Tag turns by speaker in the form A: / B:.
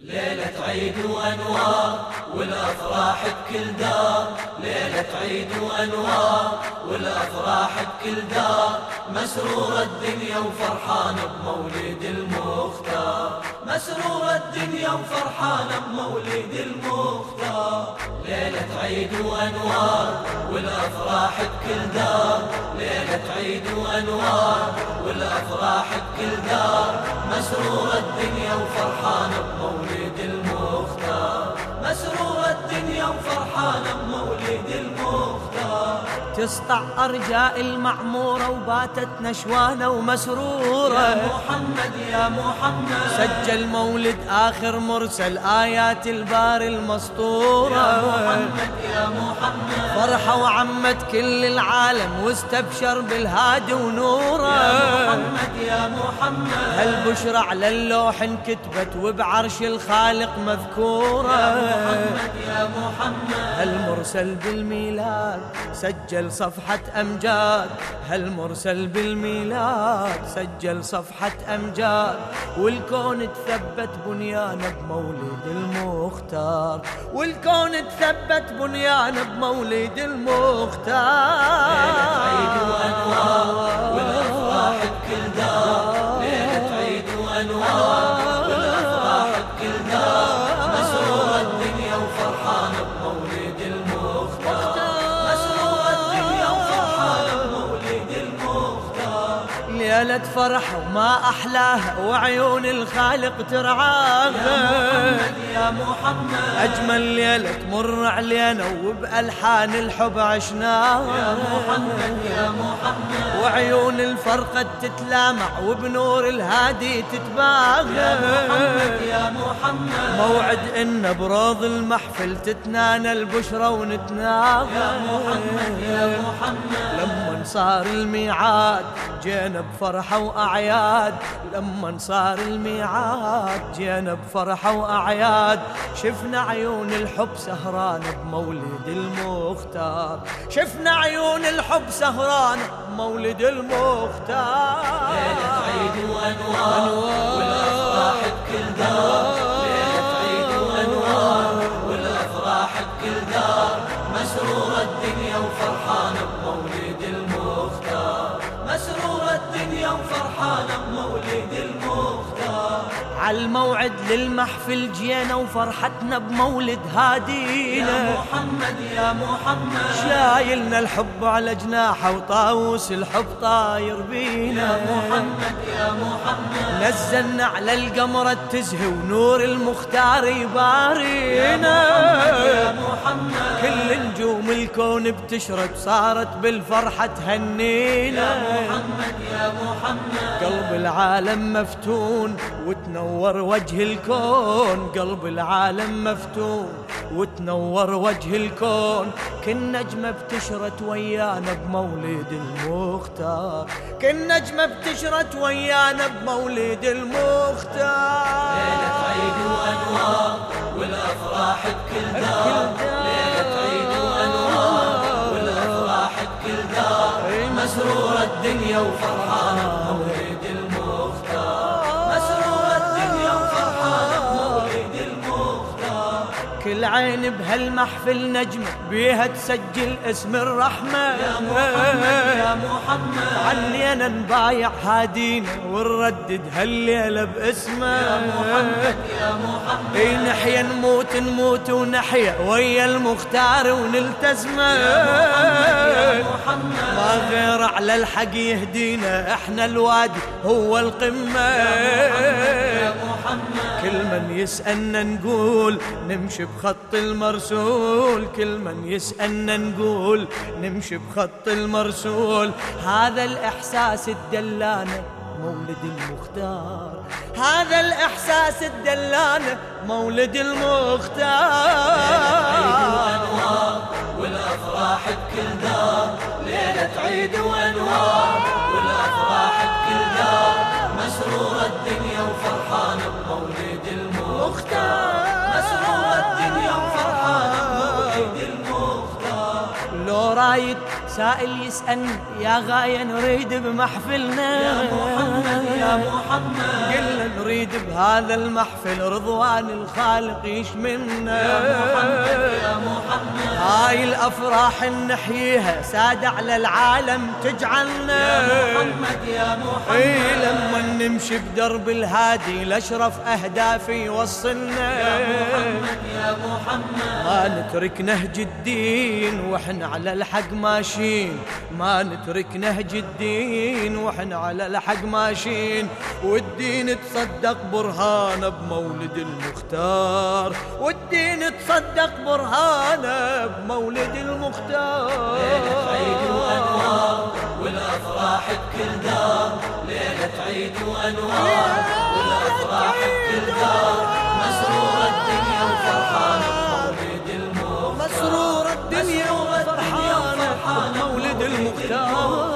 A: ليلة عيد وأنوار والأفراح بكل دار. ليلة عيد وأنوار والأفراح بكل دار. مسرور الدنيا وفرحان بمولد المختار. مسرور الدنيا وفرحان بمولد المختار. ليلة عيد وأنوار والأفراح بكل دار. ليلة عيد وأنوار والأفراح بكل دار. مسرور الدنيا وفرحان بمولد
B: تسطع أرجاء المعمورة وباتت نشوانة ومسرورة.
A: يا محمد يا محمد.
B: سجل مولد آخر مرسل آيات البار المسطورة.
A: يا محمد يا محمد.
B: فرحة وعمت كل العالم واستبشر بالهادي ونوره.
A: يا محمد يا محمد.
B: هالبشرى على اللوح انكتبت وبعرش الخالق مذكورة.
A: محمد يا محمد.
B: هالمرسل بالميلاد؟ سجل صفحة أمجاد. هالمرسل بالميلاد؟ سجل صفحة أمجاد. والكون تثبت بنيانه بمولد المختار. والكون تثبت بنيانه بمولد المختار.
A: ليلة عيد وأنوار والأفراح بكل دار. ليلة
B: فرح وما أحلاها وعيون الخالق ترعاها.
A: يا محمد.
B: أجمل ليلة تمر علينا وبألحان الحب عشناها
A: محمد يا محمد.
B: وعيون الفرقة تتلامع وبنور الهادي تتباهى
A: محمد يا محمد.
B: موعد إن بروض المحفل تتنانى البشرى ونتناغى
A: محمد يا محمد.
B: لما صار الميعاد جينا بفرحة وأعياد. لما صار الميعاد جينا بفرحة وأعياد. شفنا عيون الحب سهران بمولد المختار. شفنا عيون الحب سهران بمولد المختار.
A: ليلة عيد وأنوار والأفراح بكل دار.
B: عالموعد للمحفل جينا وفرحتنا بمولد
A: يا
B: هادينا
A: محمد يا محمد.
B: شايلنا الحب على جناحه وطاووس الحب طاير بينا.
A: يا محمد يا محمد.
B: نزلنا على القمرة تزهي ونور المختار يبارينا.
A: يا محمد
B: كل نجوم الكون بتشرق صارت بالفرحة تهنينا.
A: محمد يا محمد.
B: قلب العالم مفتون وتنور وجه الكون قلب العالم مفتون وتنور وجه الكون كل نجمة بتشرت ويانا بمولد المختار. كل نجمة بتشرت ويانا بمولد المختار.
A: ليلة عيد وأنوار والأفراح بكل دار. ليلة عيد وأنوار. والأفراح بكل دار. مسرور الدنيا وفرحان بمولد
B: كل عين بهالمحفل نجمة بيها تسجل اسم الرحمة
A: يا محمد يا محمد.
B: علينا نبايع هادينا ونردد هالليلة باسمه.
A: يا محمد يا محمد.
B: إي نحيا نموت نموت ونحيا ويا المختار ونلتزمه.
A: يا محمد
B: ما غير على الحق يهدينا. إحنا الوادي هو القمة.
A: يا محمد
B: كل من يسألنا نقول نمشي بخط المرسول. كل من يسألنا نقول نمشي بخط المرسول. هذا الإحساس الدلانة مولد المختار. هذا الإحساس الدلانة مولد المختار.
A: والأفراح بكل دار ليلة عيد وأنوار
B: سائل يسألني يا غاية نريد بمحفلنا.
A: يا محمد يا محمد.
B: قلنا نريد بهذا المحفل رضوان الخالق يشملنا
A: يا محمد يا محمد.
B: هاي الأفراح نحييها ساد على العالم تجعلنا.
A: يا محمد يا محمد.
B: إي لما نمشي بدرب الهادي لأشرف أهدافي يوصلنا.
A: يا محمد.
B: ما نترك نهج الدين وإحنا على الحق ماشيين. ما نترك نهج الدين وإحنا على الحق ماشيين. والدين تصدق برهانه بمولد المختار. والدين تصدق برهانه بمولد المختار.
A: عيد وأنوار والأفراح بكل دار. ليلة عيد وأنوار والأفراح بكل دار.
B: المختار